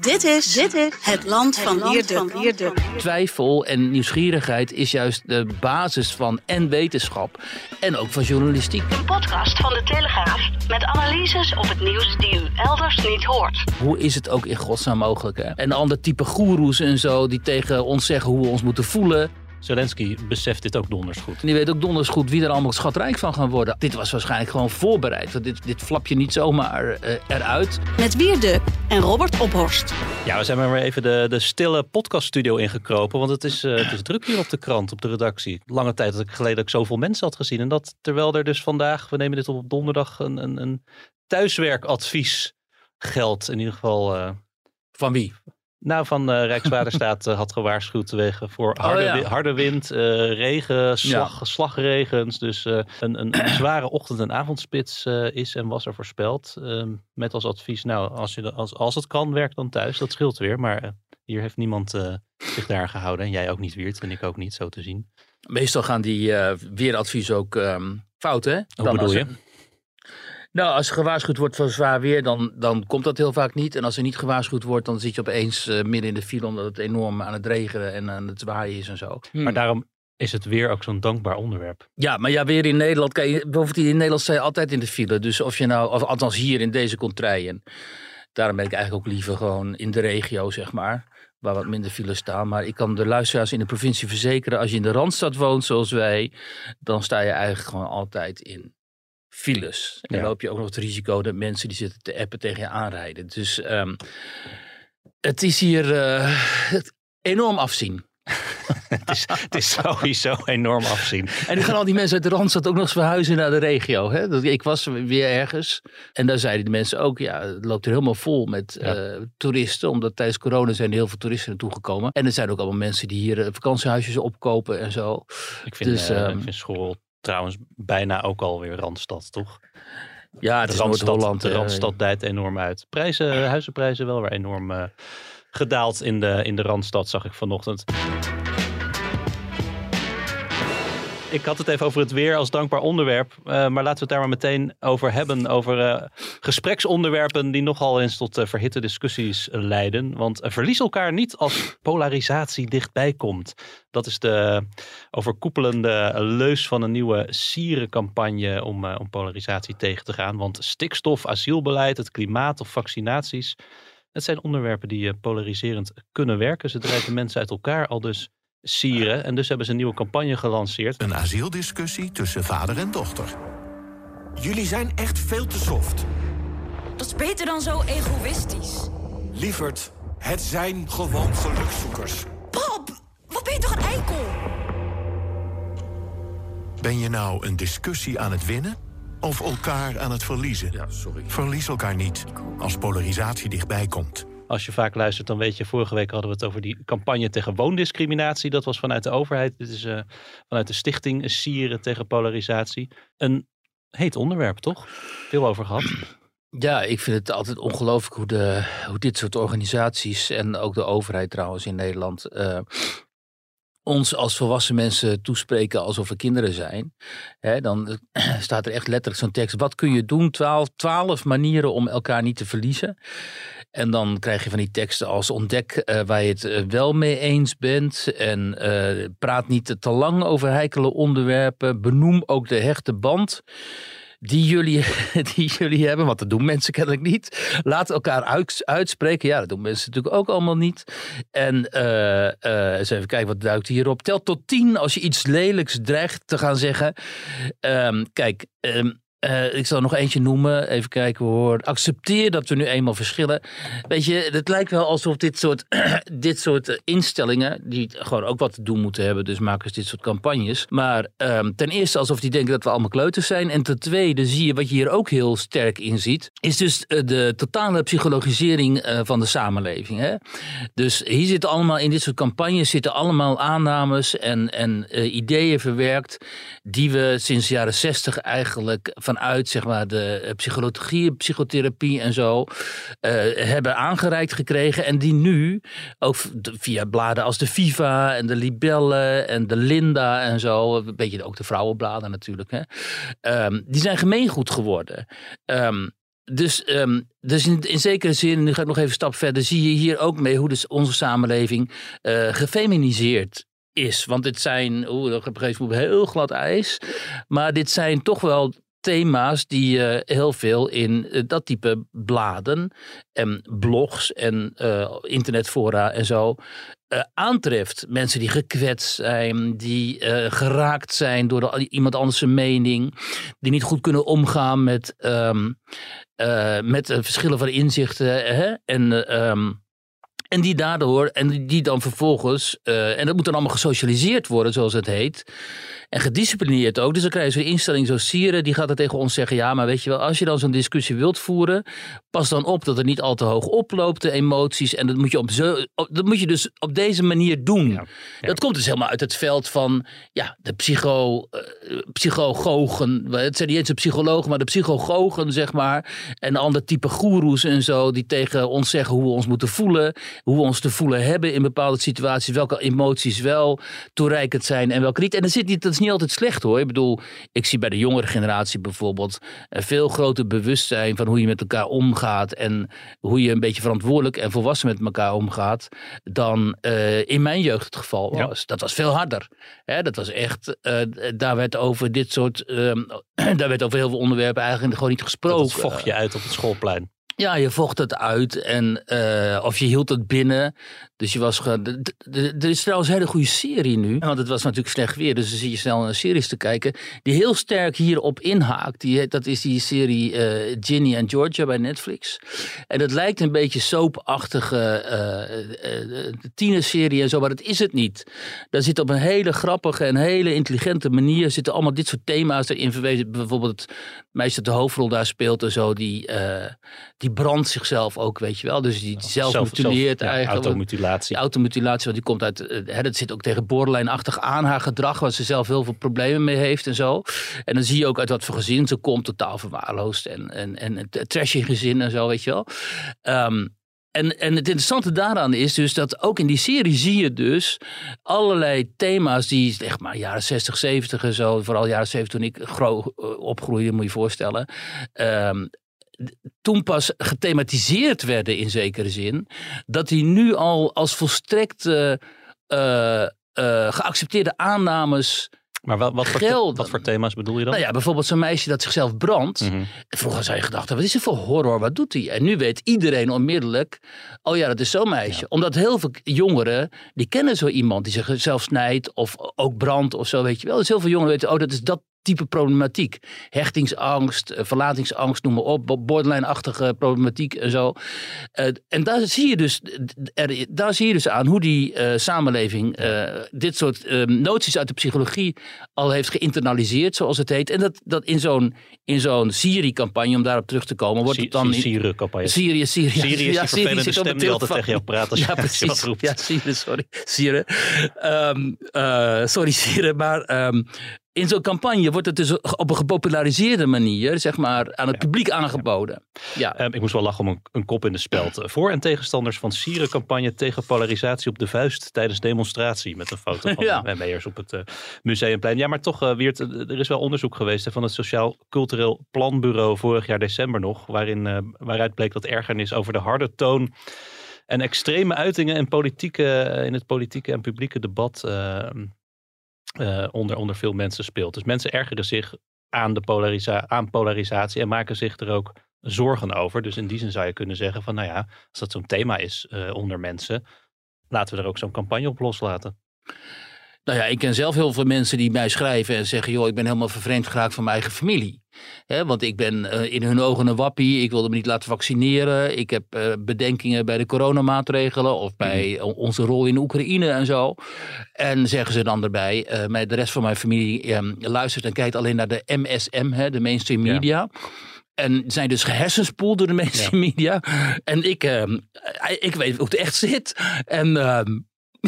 Dit is, dit is het land van Wierde. Twijfel en nieuwsgierigheid is juist de basis van en wetenschap en ook van journalistiek. Een podcast van de Telegraaf met analyses op het nieuws die u elders niet hoort. Hoe is het ook in godsnaam mogelijk? Hè? En ander type goeroes en zo die tegen ons zeggen hoe we ons moeten voelen. Zelensky beseft dit ook donders goed. En die weet ook donders goed wie er allemaal schatrijk van gaan worden. Dit was waarschijnlijk gewoon voorbereid. Want dit, dit flap je niet zomaar eh, eruit. Met Wierde en Robert Ophorst. Ja, we zijn maar weer even de, de stille podcaststudio ingekropen. Want het is, eh, het is druk hier op de krant, op de redactie. Lange tijd dat ik geleden dat ik zoveel mensen had gezien. En dat terwijl er dus vandaag, we nemen dit op donderdag, een, een, een thuiswerkadvies geldt. In ieder geval... eh, Van wie? Nou, van eh, Rijkswaterstaat eh, had gewaarschuwd wegen voor Oh, harde, ja. wi- harde wind, eh, regen, slag, slagregens. Dus een, een, een zware ochtend- en avondspits is en was er voorspeld. Ehm, met als advies, nou, als, je, als, als het kan, werk dan thuis. Dat scheelt weer. Maar hier heeft niemand zich daar gehouden. En jij ook niet, Wiert. En ik ook niet, zo te zien. Meestal gaan die weeradvies ook ehm, fout, hè? Hoe Dan bedoel je? Nou, als er gewaarschuwd wordt voor zwaar weer, dan, dan komt dat heel vaak niet. En als er niet gewaarschuwd wordt, dan zit je opeens eh, midden in de file omdat het enorm aan het regenen en aan het zwaaien is en zo. Maar daarom is het weer ook zo'n dankbaar onderwerp. Ja, maar ja, weer in Nederland. Kijk, bijvoorbeeld in Nederland sta je altijd in de file. Dus of je nou, of althans hier in deze contraien. Daarom ben ik eigenlijk ook liever gewoon in de regio, zeg maar. Waar wat minder files staan. Maar ik kan de luisteraars in de provincie verzekeren. Als je in de Randstad woont, zoals wij. Dan sta je eigenlijk gewoon altijd in files. En Ja. dan loop je ook nog het risico dat mensen die zitten te appen tegen je aanrijden. Dus ehm, het is hier eh, enorm afzien. het, is, het is sowieso enorm afzien. En nu gaan al die mensen uit de Randstad ook nog eens verhuizen naar de regio. Hè? Ik was weer ergens en daar zeiden de mensen ook, ja, het loopt er helemaal vol met Ja. eh, toeristen. Omdat tijdens corona zijn er heel veel toeristen naartoe gekomen. En er zijn ook allemaal mensen die hier eh, vakantiehuisjes opkopen en zo. Ik vind, Dus, ehm, ik vind school trouwens bijna ook alweer Randstad, toch? Ja, het de Randstad, de eh, Randstad dijt enorm uit. Prijzen, huizenprijzen wel weer enorm eh, gedaald in de, in de Randstad, zag ik vanochtend. Ik had het even over het weer als dankbaar onderwerp. eh, maar laten we het daar maar meteen over hebben. Over eh, gespreksonderwerpen die nogal eens tot eh, verhitte discussies leiden. Want verlies elkaar niet als polarisatie dichtbij komt. Dat is de overkoepelende leus van een nieuwe sierencampagne om, om polarisatie tegen te gaan. Want stikstof, asielbeleid, het klimaat of vaccinaties. Het zijn onderwerpen die polariserend kunnen werken. Ze drijven mensen uit elkaar al dus sieren. En dus hebben ze een nieuwe campagne gelanceerd. Een asieldiscussie tussen vader en dochter. Jullie zijn echt veel te soft. Dat is beter dan zo egoïstisch. Lieverd, het zijn gewoon gelukzoekers. Bob, wat ben je toch een eikel? Ben je nou een discussie aan het winnen of elkaar aan het verliezen? Ja, sorry. Verlies elkaar niet als polarisatie dichtbij komt. Als je vaak luistert, dan weet je, vorige week hadden we het over die campagne tegen woondiscriminatie. Dat was vanuit de overheid. Dit is eh, vanuit de stichting Sieren tegen polarisatie. Een heet onderwerp, toch? Veel over gehad. Ja, ik vind het altijd ongelooflijk hoe, de, hoe dit soort organisaties en ook de overheid trouwens in Nederland eh, ons als volwassen mensen toespreken alsof we kinderen zijn. Hè, dan eh, staat er echt letterlijk zo'n tekst. Wat kun je doen? Twaalf, twaalf manieren om elkaar niet te verliezen. En dan krijg je van die teksten als ontdek eh, waar je het eh, wel mee eens bent. En eh, praat niet te lang over heikele onderwerpen. Benoem ook de hechte band die jullie, die jullie hebben. Want dat doen mensen kennelijk niet. Laat elkaar uit- uitspreken. Ja, dat doen mensen natuurlijk ook allemaal niet. En eens even kijken, wat duikt hierop? Tel tot tien als je iets lelijks dreigt te gaan zeggen. Ehm, kijk, ehm, eh, ik zal nog eentje noemen. Even kijken hoor. Accepteer dat we nu eenmaal verschillen. Weet je, het lijkt wel alsof dit soort, dit soort eh, instellingen, die gewoon ook wat te doen moeten hebben, dus maken ze dit soort campagnes. Maar ehm, ten eerste alsof die denken dat we allemaal kleuters zijn. En ten tweede zie je, wat je hier ook heel sterk in ziet, is dus eh, de totale psychologisering van de samenleving. Hè? Dus hier zitten allemaal, in dit soort campagnes zitten allemaal aannames en, en ideeën verwerkt die we sinds de jaren zestig eigenlijk vanuit zeg maar, de eh, psychologie, psychotherapie en zo eh, hebben aangereikt gekregen. En die nu ook via bladen als de Viva en de Libelle en de Linda en zo, een beetje ook de vrouwenbladen natuurlijk, hè, ehm, die zijn gemeengoed geworden. Ehm, dus, ehm, dus in, in zekere zin, nu ga ik nog even een stap verder, zie je hier ook mee hoe dus onze samenleving eh, gefeminiseerd is. Want dit zijn, oeh, op een gegeven moment heel glad ijs. Maar dit zijn toch wel thema's die je heel veel in eh, dat type bladen en blogs en eh, internetfora en zo eh, aantreft. Mensen die gekwetst zijn, die eh, geraakt zijn door de, iemand anders mening, die niet goed kunnen omgaan met, ehm, eh, met verschillen van inzichten. Hè? En, ehm, en die daardoor, en die- dan vervolgens, eh, en dat moet dan allemaal gesocialiseerd worden, zoals het heet. En gedisciplineerd ook. Dus dan krijg je zo'n instelling zoals Sieren, die gaat er tegen ons zeggen: ja, maar weet je wel, als je dan zo'n discussie wilt voeren, pas dan op dat het niet al te hoog oploopt, de emoties. En dat moet je, op zo, op- dat moet je dus op deze manier doen. Ja. Dat komt dus helemaal uit het veld van ja, de psycho, eh, psychogogen. Het zijn niet eens de psychologen, maar de psychogogen, zeg maar. En een ander type goeroes en zo, die tegen ons zeggen hoe we ons moeten voelen. Hoe we ons te voelen hebben in bepaalde situaties. Welke emoties wel toereikend zijn en welke niet. En dat, zit niet, dat is niet altijd slecht hoor. Ik bedoel, ik zie bij de jongere generatie bijvoorbeeld een veel groter bewustzijn van hoe je met elkaar omgaat. En hoe je een beetje verantwoordelijk en volwassen met elkaar omgaat. Dan eh, in mijn jeugd het geval Ja. was. Dat was veel harder. Hè, dat was echt, eh, daar werd over dit soort, ehm, daar werd over heel veel onderwerpen eigenlijk gewoon niet gesproken. Dat vocht je uit op het schoolplein. Ja, je vocht het uit en eh, of je hield het binnen. Dus je was Er is trouwens een hele goede serie nu. Want het was natuurlijk slecht weer, dus dan zit je snel naar series te kijken. Die heel sterk hierop inhaakt. Die, dat is die serie eh, Ginny en Georgia bij Netflix. En dat lijkt een beetje soapachtige eh, eh, tienerserie en zo, maar dat is het niet. Daar zit op een hele grappige en hele intelligente manier zitten allemaal dit soort thema's erin verwezen. Bijvoorbeeld het meisje dat de hoofdrol daar speelt en zo, die, die brandt zichzelf ook, weet je wel. Dus die, die zelf mutileert ja, eigenlijk. Automutilatie. Die automutilatie, want die komt uit. eh, Hè, dat zit ook tegen borderline-achtig aan haar gedrag, waar ze zelf heel veel problemen mee heeft en zo. En dan zie je ook uit wat voor gezin ze komt, totaal verwaarloosd en, en, en een trashy gezin en zo, weet je wel. Ehm, en, en het interessante daaraan is dus dat ook in die serie zie je dus allerlei thema's die, zeg maar, jaren 60, 70 en zo, vooral jaren 70 toen ik eh, opgroeide, moet je je voorstellen. Ehm, toen pas gethematiseerd werden in zekere zin, dat die nu al als volstrekt eh, eh, eh, geaccepteerde aannames. Maar wel, wat, voor, wat voor thema's bedoel je dan? Nou ja, bijvoorbeeld zo'n meisje dat zichzelf brandt. Mhm. Vroeger zou je gedacht wat is er voor horror, wat doet hij? En nu weet iedereen onmiddellijk, oh ja, dat is zo'n meisje. Omdat heel veel jongeren, die kennen zo iemand die zichzelf snijdt of ook brandt of zo, weet je wel. Dus heel veel jongeren weten, oh dat is dat type problematiek. Hechtingsangst, eh, verlatingsangst, noem maar op, bo- borderline-achtige problematiek en zo. Eh, en daar zie, je dus, er, daar zie je dus aan hoe die eh, samenleving eh, dit soort eh, noties uit de psychologie al heeft geïnternaliseerd, zoals het heet. En dat, dat in zo'n in zo'n Syrië-campagne, om daarop terug te komen, wordt het dan... Syrië-campagne. Syrië, Syrië. Syrië is die ja, zit de stem die altijd telefoon. tegen jou praat als je- ja, je precies. wat roept. Ja, Syrië, sorry. Syrië. Ehm, eh, sorry, Syrië. Maar ehm, in zo'n campagne wordt het dus op een gepopulariseerde manier, zeg maar, aan het publiek aangeboden. Ja. Ehm, ik moest wel lachen om een, een kop in de speld. Voor- en tegenstanders van Sieren-campagne tegen polarisatie op de vuist tijdens demonstratie. Met een foto van Ja. op het eh, Museumplein. Ja, maar toch, Wiert, eh, er is wel onderzoek geweest hè, van het Sociaal Cultureel Planbureau vorig jaar december nog. Waarin, waaruit bleek dat ergernis over de harde toon en extreme uitingen in, politieke, in het politieke en publieke debat eh, eh, onder, onder veel mensen speelt. Dus mensen ergeren zich aan, de polarisa aan polarisatie en maken zich er ook zorgen over. Dus in die zin zou je kunnen zeggen van nou ja, als dat zo'n thema is eh, onder mensen, laten we er ook zo'n campagne op loslaten. Nou ja, ik ken zelf heel veel mensen die mij schrijven en zeggen: joh, ik ben helemaal vervreemd geraakt van mijn eigen familie. Want ik ben eh, in hun ogen een wappie. Ik wilde me niet laten vaccineren. Ik heb eh, bedenkingen bij de coronamaatregelen of bij o- onze rol in Oekraïne en zo. En zeggen ze dan erbij: eh, mij- de rest van mijn familie eh, luistert en kijkt alleen naar de MSM, hè, de mainstream Ja. media. En zijn dus gehersenspoeld door de mainstream media. En ik, ehm, eh, ik weet hoe het echt zit. En ehm,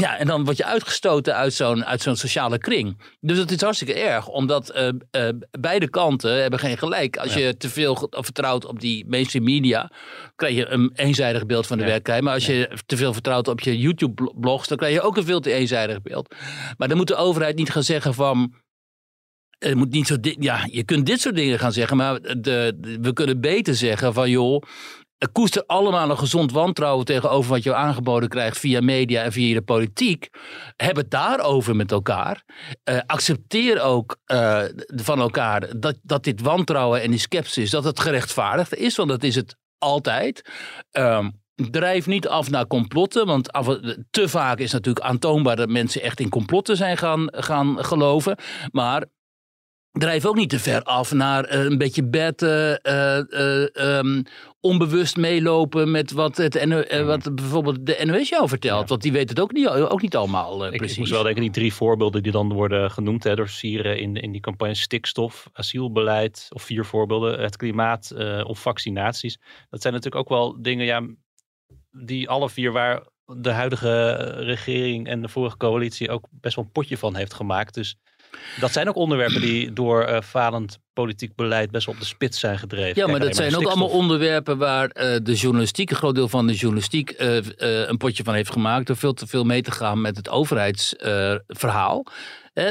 ja, en dan word je uitgestoten uit zo'n, uit zo'n sociale kring. Dus dat is hartstikke erg, omdat eh, eh, beide kanten hebben geen gelijk. Als je te veel vertrouwt op die mainstream media, krijg je een eenzijdig beeld van de Ja. werkelijkheid. Maar als je te veel vertrouwt op je YouTube-blogs, dan krijg je ook een veel te eenzijdig beeld. Maar dan moet de overheid niet gaan zeggen van... Het moet niet zo ja, je kunt dit soort dingen gaan zeggen, maar de, de- we kunnen beter zeggen van joh, koester allemaal een gezond wantrouwen tegenover wat je aangeboden krijgt via media en via de politiek. Heb het daarover met elkaar. Eh, accepteer ook eh, van elkaar dat, dat dit wantrouwen en die sceptisch, dat het gerechtvaardigd is, want dat is het altijd. Ehm, Drijf niet af naar complotten, want te vaak is natuurlijk aantoonbaar dat mensen echt in complotten zijn gaan, gaan geloven. Maar drijf ook niet te ver af naar eh, een beetje bed, onbewust meelopen met wat, het, NO eh, wat bijvoorbeeld de NOS jou vertelt. Want die weet het ook niet, ook niet allemaal eh, Ik, precies. ik moest wel denken, die drie voorbeelden die dan worden genoemd hè, door Sieren in, in die campagne stikstof, asielbeleid, of vier voorbeelden, het klimaat eh, of vaccinaties. Dat zijn natuurlijk ook wel dingen, ja, die alle vier waar de huidige regering en de vorige coalitie ook best wel een potje van heeft gemaakt. Dus dat zijn ook onderwerpen die door eh, falend politiek beleid best wel op de spits zijn gedreven. Ja, Kijk maar dat zijn ook allemaal onderwerpen waar eh, de journalistiek, een groot deel van de journalistiek, eh, een potje van heeft gemaakt. Door veel te veel mee te gaan met het overheidsverhaal.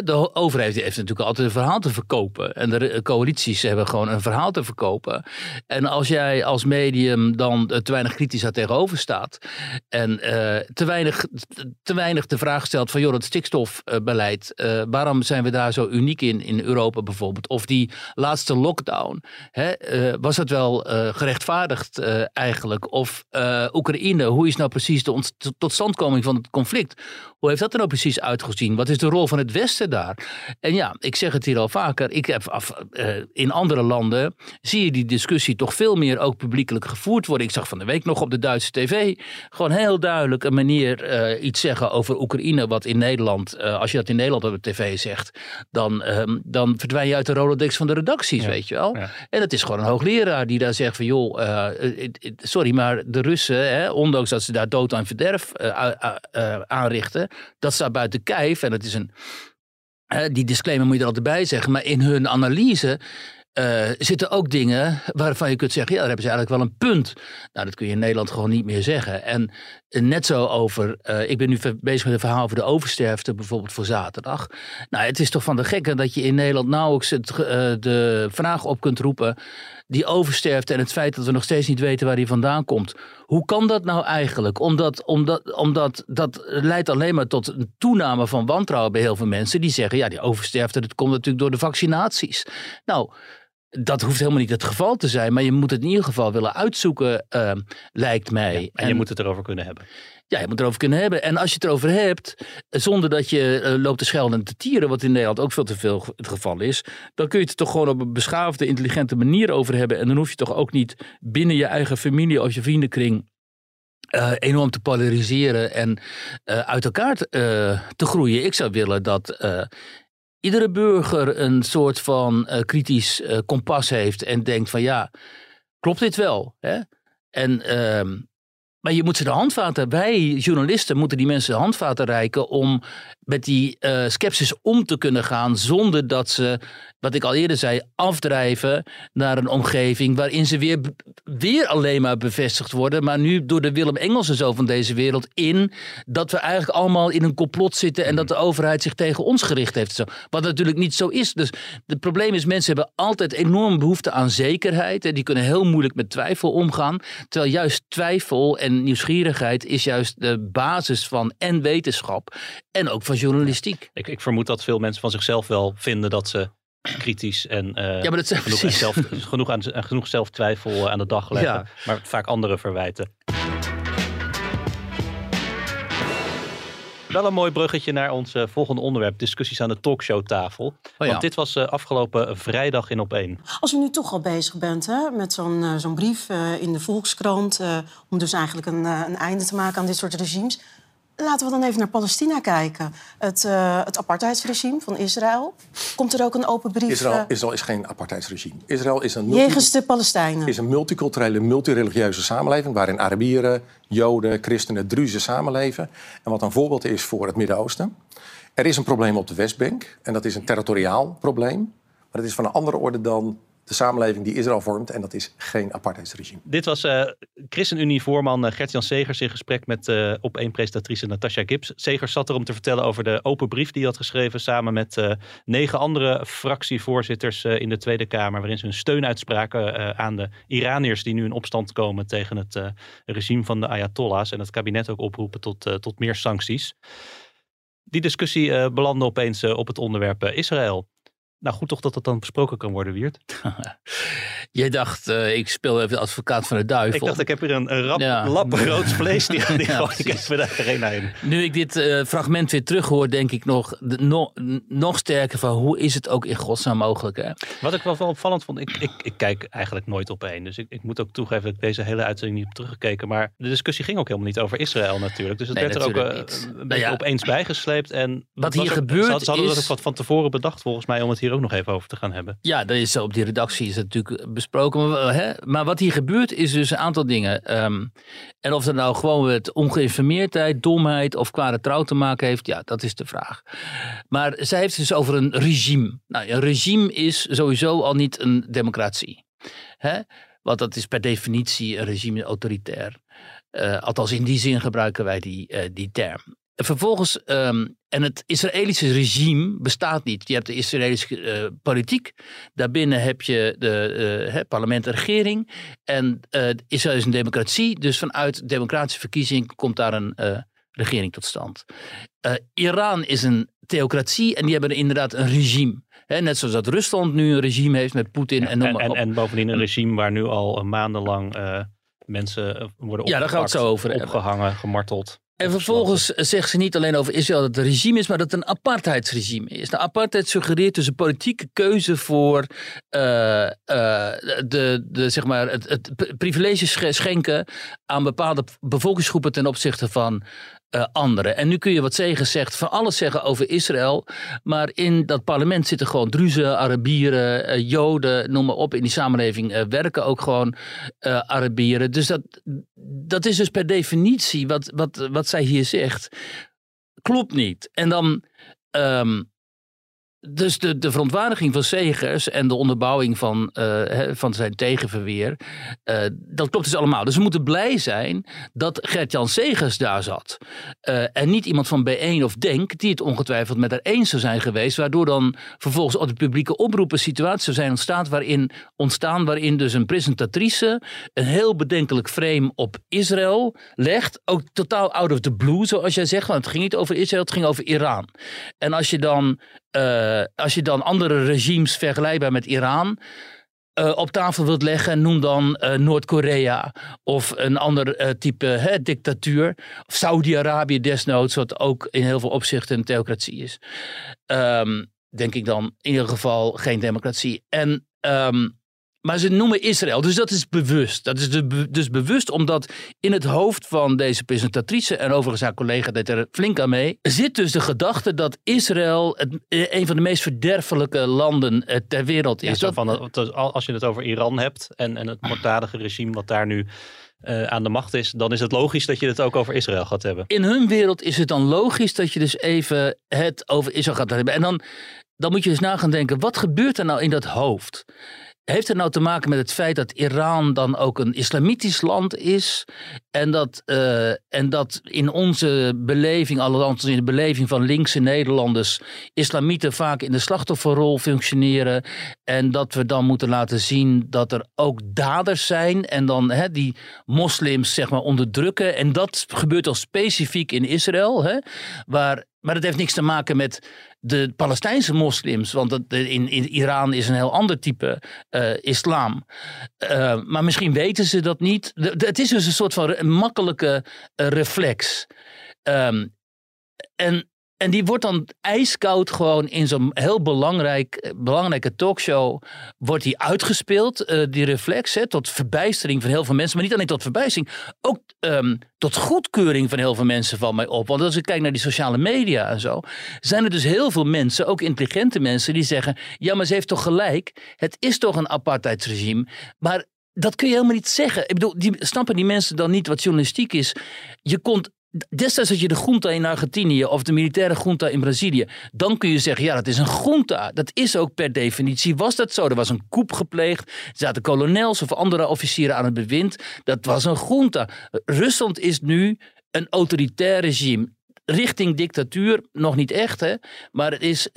De overheid heeft natuurlijk altijd een verhaal te verkopen. En de coalities hebben gewoon een verhaal te verkopen. En als jij als medium dan eh, te weinig kritisch daar tegenover staat. En eh, te, weinig, te weinig de vraag stelt van joh, dat stikstofbeleid. eh, waarom zijn we daar zo uniek in, in Europa bijvoorbeeld? Of die laatste lockdown. Hè, was dat wel gerechtvaardigd eigenlijk? Of Oekraïne, hoe is nou precies de totstandkoming van het conflict? Hoe heeft dat er nou precies uitgezien? Wat is de rol van het Westen daar? En ja, ik zeg het hier al vaker. Ik heb af, eh, in andere landen zie je die discussie toch veel meer ook publiekelijk gevoerd worden. Ik zag van de week nog op de Duitse tv gewoon heel duidelijk een manier eh, iets zeggen over Oekraïne. Wat in Nederland, eh, als je dat in Nederland op de tv zegt, dan, ehm, dan verdwijn je uit de Rolodex van de redacties, Ja. weet je wel. Ja. En het is gewoon een hoogleraar die daar zegt van joh, sorry, maar de Russen, hè, ondanks dat ze daar dood aan verderf aanrichten, dat staat buiten kijf. En het is een, die disclaimer moet je er altijd bij zeggen, maar in hun analyse eh, zitten ook dingen waarvan je kunt zeggen, ja, daar hebben ze eigenlijk wel een punt. Nou, dat kun je in Nederland gewoon niet meer zeggen. En eh, net zo over, eh, ik ben nu bezig met een verhaal over de oversterfte, bijvoorbeeld voor zaterdag. Nou, het is toch van de gekke dat je in Nederland nauwelijks het, de vraag op kunt roepen, die oversterfte en het feit dat we nog steeds niet weten waar die vandaan komt. Hoe kan dat nou eigenlijk? Omdat, omdat, omdat dat leidt alleen maar tot een toename van wantrouwen bij heel veel mensen. Die zeggen, ja, die oversterfte, dat komt natuurlijk door de vaccinaties. Nou, dat hoeft helemaal niet het geval te zijn. Maar je moet het in ieder geval willen uitzoeken, eh, lijkt mij. En je moet het erover kunnen hebben. Ja, je moet erover kunnen hebben. En als je het erover hebt, eh, zonder dat je eh, loopt te schelden en te tieren, wat in Nederland ook veel te veel het geval is, dan kun je het toch gewoon op een beschaafde, intelligente manier over hebben. En dan hoef je toch ook niet binnen je eigen familie of je vriendenkring eh, enorm te polariseren en uit elkaar te, te groeien. Ik zou willen dat iedere burger een soort van kritisch kompas heeft en denkt van ja, klopt dit wel? Hè? En, ehm, maar je moet ze de handvaten, wij journalisten moeten die mensen de handvaten reiken om met die skepsis om te kunnen gaan zonder dat ze, wat ik al eerder zei, afdrijven naar een omgeving waarin ze weer, weer alleen maar bevestigd worden, maar nu door de Willem Engelsen zo van deze wereld in dat we eigenlijk allemaal in een complot zitten en dat de overheid zich tegen ons gericht heeft. Zo. Wat natuurlijk niet zo is. Dus het probleem is, mensen hebben altijd enorm behoefte aan zekerheid. En die kunnen heel moeilijk met twijfel omgaan. Terwijl juist twijfel en nieuwsgierigheid is juist de basis van en wetenschap en ook van journalistiek. Ik, ik vermoed dat veel mensen van zichzelf wel vinden dat ze kritisch en eh, Ja, maar dat genoeg, zelf, genoeg, aan, en genoeg zelftwijfel aan de dag leggen. Ja. Maar vaak anderen verwijten. Wel een mooi bruggetje naar ons eh, volgende onderwerp. Discussies aan de talkshowtafel. Oh ja. Want dit was eh, afgelopen vrijdag in op één. Als u nu toch al bezig bent hè, met zo'n eh, zo'n brief eh, in de Volkskrant... eh, om dus eigenlijk een, een einde te maken aan dit soort regimes... laten we dan even naar Palestina kijken. Het, eh, het apartheidsregime van Israël. Komt er ook een open brief Israël, eh, Israël is geen apartheidsregime. Israël is een, multi- jegens de Palestijnen? is een multiculturele, multireligieuze samenleving... waarin Arabieren, Joden, Christenen, Druzen samenleven. En wat een voorbeeld is voor het Midden-Oosten. Er is een probleem op de Westbank. En dat is een territoriaal probleem. Maar het is van een andere orde dan de samenleving die Israël vormt. En dat is geen apartheidsregime. Dit was uh, ChristenUnie-voorman uh, Gert-Jan Segers in gesprek met uh, op één presentatrice Natasha Gibbs. Segers zat er om te vertellen over de open brief die hij had geschreven samen met negen andere fractievoorzitters in de Tweede Kamer. Waarin ze hun steun uitspraken aan de Iraniërs die nu in opstand komen tegen het regime van de Ayatollahs. En het kabinet ook oproepen tot, tot meer sancties. Die discussie belandde opeens op het onderwerp Israël. Nou, goed toch dat dat dan besproken kan worden, Wiert? Jij dacht, uh, ik speel even de advocaat van de duivel. Ik dacht, ik heb hier een, een rap, ja. lap rood vlees, die, die ja, gooi ik even de arena in. Nu ik dit uh, fragment weer terughoor, denk ik nog, de, no, nog sterker van hoe is het ook in godsnaam mogelijk. Hè? Wat ik wel, wel opvallend vond, ik, ik, ik kijk eigenlijk nooit op één. Dus ik, ik moet ook toegeven dat ik deze hele uitzending niet heb teruggekeken. Maar de discussie ging ook helemaal niet over Israël natuurlijk. Dus het nee, werd er ook uh, een beetje ja. opeens bijgesleept. En wat hier er, gebeurt ze hadden is... dat ook wat van tevoren bedacht volgens mij om het hier ook nog even over te gaan hebben. Ja, dat is op die redactie is natuurlijk besproken. Maar, hè, maar wat hier gebeurt is dus een aantal dingen. Um, en of dat nou gewoon met ongeïnformeerdheid, domheid of kwade trouw te maken heeft, ja, dat is de vraag. Maar zij heeft het dus over een regime. Nou, een regime is sowieso al niet een democratie. Hè? Want dat is per definitie een regime autoritair. Uh, althans, in die zin gebruiken wij die, uh, die term. Vervolgens, um, en het Israëlische regime bestaat niet. Je hebt de Israëlische uh, politiek. Daarbinnen heb je de uh, parlement en regering. En uh, Israël is een democratie. Dus vanuit democratische verkiezing komt daar een regering tot stand. Iran is een theocratie en die hebben inderdaad een regime. He, net zoals dat Rusland nu een regime heeft met Poetin ja, en noem maar en, op. En bovendien een regime waar nu al maandenlang mensen worden ja, daar gaan we het zo over opgehangen, gemarteld. En vervolgens zegt ze niet alleen over Israël dat het een regime is, maar dat het een apartheidsregime is. De apartheid suggereert dus een politieke keuze voor uh, uh, de, de, zeg maar het, het privileges schenken aan bepaalde bevolkingsgroepen ten opzichte van uh. En nu kun je wat zeggen zegt van alles zeggen over Israël. Maar in dat parlement zitten gewoon Druzen, Arabieren, uh, Joden, noem maar op. In die samenleving uh, werken ook gewoon Arabieren. Dus dat, dat is dus per definitie wat, wat, wat zij hier zegt. Klopt niet. En dan. Um, dus de, verontwaardiging van Segers en de onderbouwing van, uh, van zijn tegenverweer, uh, dat klopt dus allemaal. Dus we moeten blij zijn dat Gert-Jan Segers daar zat. Uh, en niet iemand van B1 of Denk die het ongetwijfeld met haar eens zou zijn geweest, waardoor dan vervolgens op de publieke oproep een situatie zou zijn ontstaan waarin, ontstaan waarin dus een presentatrice een heel bedenkelijk frame op Israël legt. Ook totaal out of the blue, zoals jij zegt, want het ging niet over Israël, het ging over Iran. En als je dan uh, als je dan andere regimes vergelijkbaar met Iran uh, op tafel wilt leggen, noem dan uh, Noord-Korea of een ander type hè, dictatuur. Of Saudi-Arabië desnoods, wat ook in heel veel opzichten een theocratie is. Um, denk ik dan in ieder geval geen democratie. En um, maar ze noemen Israël, dus dat is bewust. Dat is dus bewust omdat in het hoofd van deze presentatrice, en overigens haar collega deed er flink aan mee, zit dus de gedachte dat Israël het, een van de meest verderfelijke landen ter wereld is. Ja, van, als je het over Iran hebt en, en het moorddadige regime wat daar nu uh, aan de macht is, dan is het logisch dat je het ook over Israël gaat hebben. In hun wereld is het dan logisch dat je dus even het over Israël gaat hebben. En dan, dan moet je dus na gaan denken, wat gebeurt er nou in dat hoofd? Heeft het nou te maken met het feit dat Iran dan ook een islamitisch land is? En dat, uh, en dat in onze beleving, althans in de beleving van linkse Nederlanders, islamieten vaak in de slachtofferrol functioneren. En dat we dan moeten laten zien dat er ook daders zijn. En dan hè, die moslims zeg maar onderdrukken. En dat gebeurt al specifiek in Israël. Hè, waar maar dat heeft niks te maken met de Palestijnse moslims. Want in, in Iran is een heel ander type uh, islam. Uh, maar misschien weten ze dat niet. Het is dus een soort van makkelijke uh, reflex. Um, en en die wordt dan ijskoud gewoon in zo'n heel belangrijk, belangrijke talkshow wordt die uitgespeeld, uh, die reflex, hè, tot verbijstering van heel veel mensen. Maar niet alleen tot verbijstering, ook um, tot goedkeuring van heel veel mensen van mij op. Want als ik kijk naar die sociale media en zo, zijn er dus heel veel mensen, ook intelligente mensen, die zeggen, ja maar ze heeft toch gelijk, het is toch een apartheidsregime. Maar dat kun je helemaal niet zeggen. Ik bedoel, die, snappen die mensen dan niet wat journalistiek is? Je komt destijds had je de junta in Argentinië of de militaire junta in Brazilië. Dan kun je zeggen, ja, dat is een junta. Dat is ook per definitie, was dat zo. Er was een coup gepleegd. Er zaten kolonels of andere officieren aan het bewind. Dat was een junta. Rusland is nu een autoritair regime richting dictatuur nog niet echt, hè? maar het is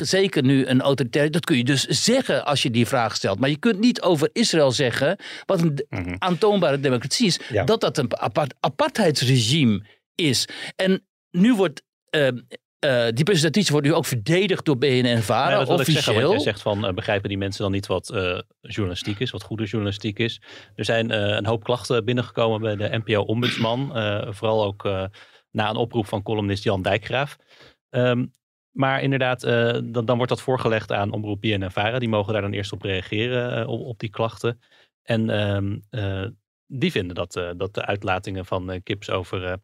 zeker nu een autoritair. Dat kun je dus zeggen als je die vraag stelt. Maar je kunt niet over Israël zeggen, wat een de- aantoonbare democratie is, Ja. dat dat een apart, apartheidsregime is. En nu wordt. eh, eh, die presentatie wordt nu ook verdedigd door BNN-Vara, Ja, wil ik zeggen, want officieel. jij zegt van eh, begrijpen die mensen dan niet wat eh, journalistiek is, wat goede journalistiek is. Er zijn een hoop klachten binnengekomen bij de NPO-ombudsman, vooral ook na een oproep van columnist Jan Dijkgraaf. Ehm, maar inderdaad, eh, dan, dan wordt dat voorgelegd aan omroep BNN-Vara. Die mogen daar dan eerst op reageren, eh, op, op die klachten. En ehm, eh, die vinden dat, dat de uitlatingen van Kips over,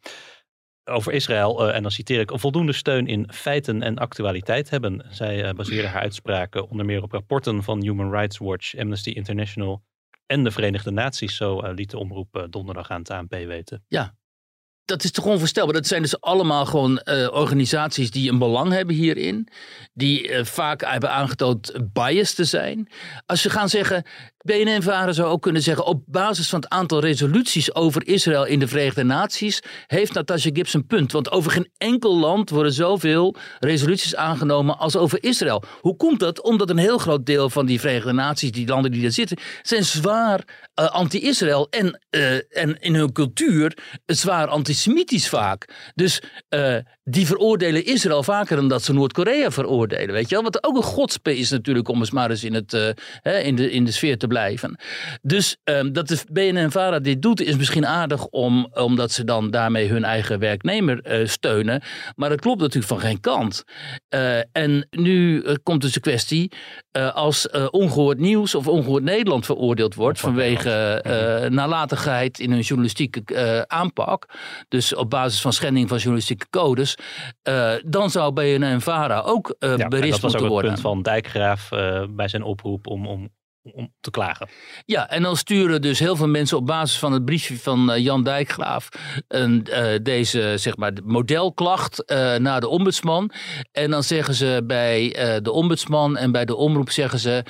over Israël, en dan citeer ik, voldoende steun in feiten en actualiteit hebben. Zij baseerde haar uitspraken onder meer op rapporten van Human Rights Watch, Amnesty International en de Verenigde Naties. Zo liet de omroep donderdag aan het ANP weten. Dat is toch onvoorstelbaar. Dat zijn dus allemaal gewoon eh, organisaties die een belang hebben hierin. Die eh, vaak hebben aangetoond bias te zijn. Als je gaan zeggen, BNN-Varen zou ook kunnen zeggen... op basis van het aantal resoluties over Israël in de Verenigde Naties... heeft Natasha Gibbs een punt. Want over geen enkel land worden zoveel resoluties aangenomen als over Israël. Hoe komt dat? Omdat een heel groot deel van die Verenigde Naties, die landen die daar zitten... zijn zwaar eh, anti-Israël en, eh, en in hun cultuur zwaar antisemitisch vaak. Dus eh, die veroordelen Israël vaker dan dat ze Noord-Korea veroordelen. Weet je wel? Wat ook een godspe is natuurlijk om eens maar eens in, het, hè, in, de, in de sfeer te blijven. Dus ehm, dat de BNN-Vara dit doet is misschien aardig om, omdat ze dan daarmee hun eigen werknemer eh, steunen. Maar dat klopt natuurlijk van geen kant. Eh, en nu eh, komt dus de kwestie, als eh, ongehoord nieuws of ongehoord Nederland veroordeeld wordt vanwege eh, nalatigheid in hun journalistieke aanpak, dus op basis van schending van journalistieke codes, dan zou BNN-Vara ook eh Ja, en berispt dat was ook moeten het worden. punt van Dijkgraaf bij zijn oproep om, om, om te klagen. Ja, en dan sturen dus heel veel mensen op basis van het briefje van eh, Jan Dijkgraaf een, eh, deze zeg maar, modelklacht eh, naar de ombudsman. En dan zeggen ze bij de ombudsman en bij de omroep zeggen ze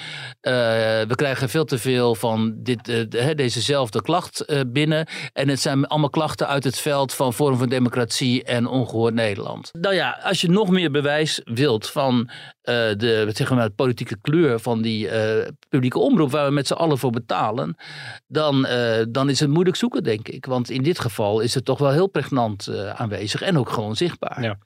we krijgen veel te veel van dit, dezezelfde klacht binnen. En het zijn allemaal klachten uit het veld van Forum van Democratie en Ongehoord Nederland. Nou ja, als je nog meer bewijs wilt van eh, de politieke kleur van die eh, publieke omroep waar we met z'n allen voor betalen, dan, eh, dan is het moeilijk zoeken, denk ik. Want in dit geval is het toch wel heel pregnant aanwezig en ook gewoon zichtbaar. Ja.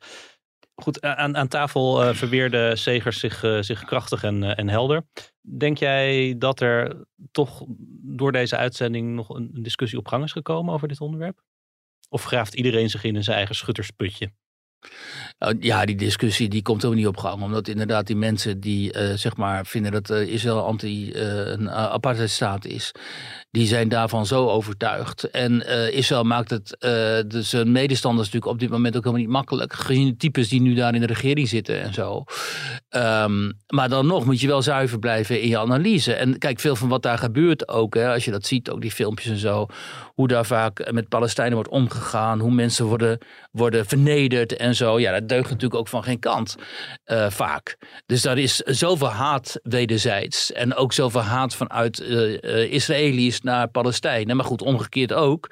Goed, aan, aan tafel verweerde Segers zich, zich krachtig en, en helder. Denk jij dat er toch door deze uitzending nog een, een discussie op gang is gekomen over dit onderwerp? Of graaft iedereen zich in in zijn eigen schuttersputje? Nou, ja, die discussie die komt ook niet op gang. Omdat inderdaad die mensen die eh, zeg maar vinden dat eh, Israël anti eh, een uh, apartheidstaat is. Die zijn daarvan zo overtuigd. En Israël maakt het dus zijn medestanders natuurlijk op dit moment ook helemaal niet makkelijk. Gezien de types die nu daar in de regering zitten en zo. Um, maar dan nog moet je wel zuiver blijven in je analyse. En kijk, veel van wat daar gebeurt ook. Hè, als je dat ziet, ook die filmpjes en zo. Hoe daar vaak met Palestijnen wordt omgegaan. Hoe mensen worden, worden vernederd en zo. Ja, dat deugt natuurlijk ook van geen kant. Uh, vaak. Dus daar is zoveel haat wederzijds. En ook zoveel haat vanuit uh, Israëli's naar Palestijnen. Maar goed, omgekeerd ook.